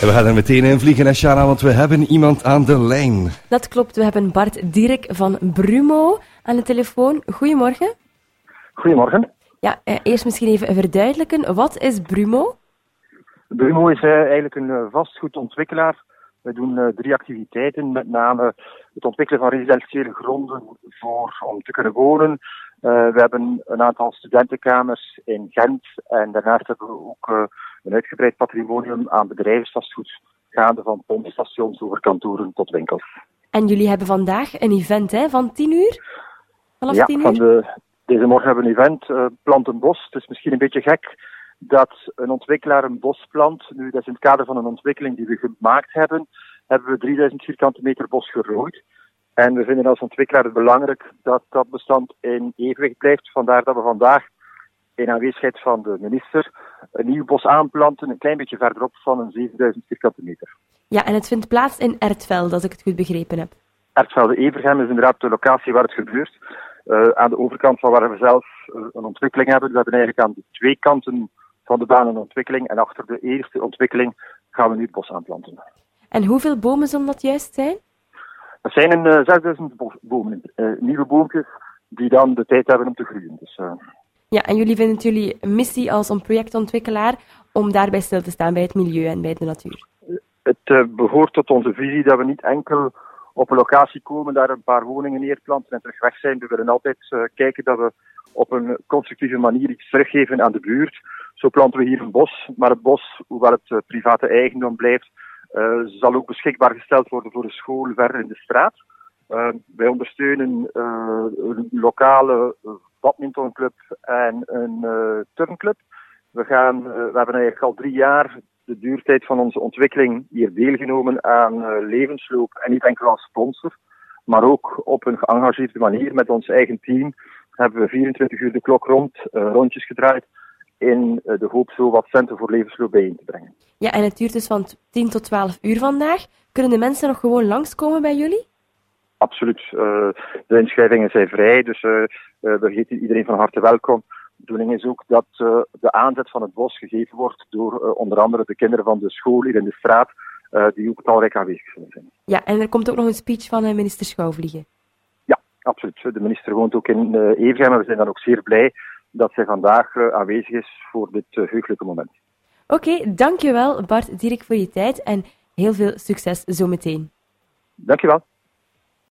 En we gaan er meteen in vliegen, Shana, want we hebben iemand aan de lijn. Dat klopt, we hebben Bart Dirk van Brumo aan de telefoon. Goedemorgen. Goedemorgen. Ja, eh, eerst misschien even verduidelijken. Wat is Brumo? Brumo is eh, eigenlijk een uh, vastgoedontwikkelaar. We doen uh, drie activiteiten, met name het ontwikkelen van residentiële gronden voor, om te kunnen wonen. we hebben een aantal studentenkamers in Gent en daarnaast hebben we ook een uitgebreid patrimonium aan bedrijfsvastgoed, gaande van pompstations over kantoren tot winkels. En jullie hebben vandaag een event hè, van 10 uur? Vanaf ja, 10 uur? Van de, deze morgen hebben we een event, uh, Plant een Bos. Het is misschien een beetje gek dat een ontwikkelaar een bos plant. Nu, dat is in het kader van een ontwikkeling die we gemaakt hebben, hebben we 3000 vierkante meter bos gerooid. En we vinden als ontwikkelaar het belangrijk dat dat bestand in evenwicht blijft. Vandaar dat we vandaag in aanwezigheid van de minister een nieuw bos aanplanten, een klein beetje verderop van een 7000 vierkante meter. Ja, en het vindt plaats in Ertvelde, als ik het goed begrepen heb. Ertvelde-Evergem is inderdaad de locatie waar het gebeurt. Uh, aan de overkant van waar we zelf uh, een ontwikkeling hebben. We hebben eigenlijk aan de twee kanten van de baan een ontwikkeling. En achter de eerste ontwikkeling gaan we nu het bos aanplanten. En hoeveel bomen zullen dat juist zijn? Dat zijn een uh, 6000 bomen. nieuwe boompjes die dan de tijd hebben om te groeien. Dus, ja, en jullie vinden het jullie missie als een projectontwikkelaar om daarbij stil te staan bij het milieu en bij de natuur? Het behoort tot onze visie dat we niet enkel op een locatie komen, daar een paar woningen neerplanten en terug weg zijn. We willen altijd kijken dat we op een constructieve manier iets teruggeven aan de buurt. Zo planten we hier een bos, maar het bos, hoewel het uh, private eigendom blijft, zal ook beschikbaar gesteld worden voor een school verder in de straat. wij ondersteunen een lokale badmintonclub en een uh, turnclub. We, gaan, uh, we hebben eigenlijk al drie jaar de duurtijd van onze ontwikkeling hier deelgenomen aan uh, levensloop. En niet enkel als sponsor, maar ook op een geëngageerde manier met ons eigen team hebben we 24 uur de klok rond, rondjes gedraaid in de hoop zo wat centen voor levensloop bijeen te brengen. Ja, en het duurt dus van 10 tot 12 uur vandaag. Kunnen de mensen nog gewoon langskomen bij jullie? Absoluut. Uh, de inschrijvingen zijn vrij, dus uh, we heten iedereen van harte welkom. De bedoeling is ook dat de aanzet van het bos gegeven wordt door onder andere de kinderen van de school hier in de straat, die ook talrijk aanwezig zullen zijn. Ja, en er komt ook nog een speech van minister Schouwvliegen. Ja, absoluut. De minister woont ook in uh, Evergem en we zijn dan ook zeer blij dat zij vandaag aanwezig is voor dit heugelijke moment. Oké, okay, dankjewel Bart Dirk voor je tijd en heel veel succes zometeen. Dankjewel.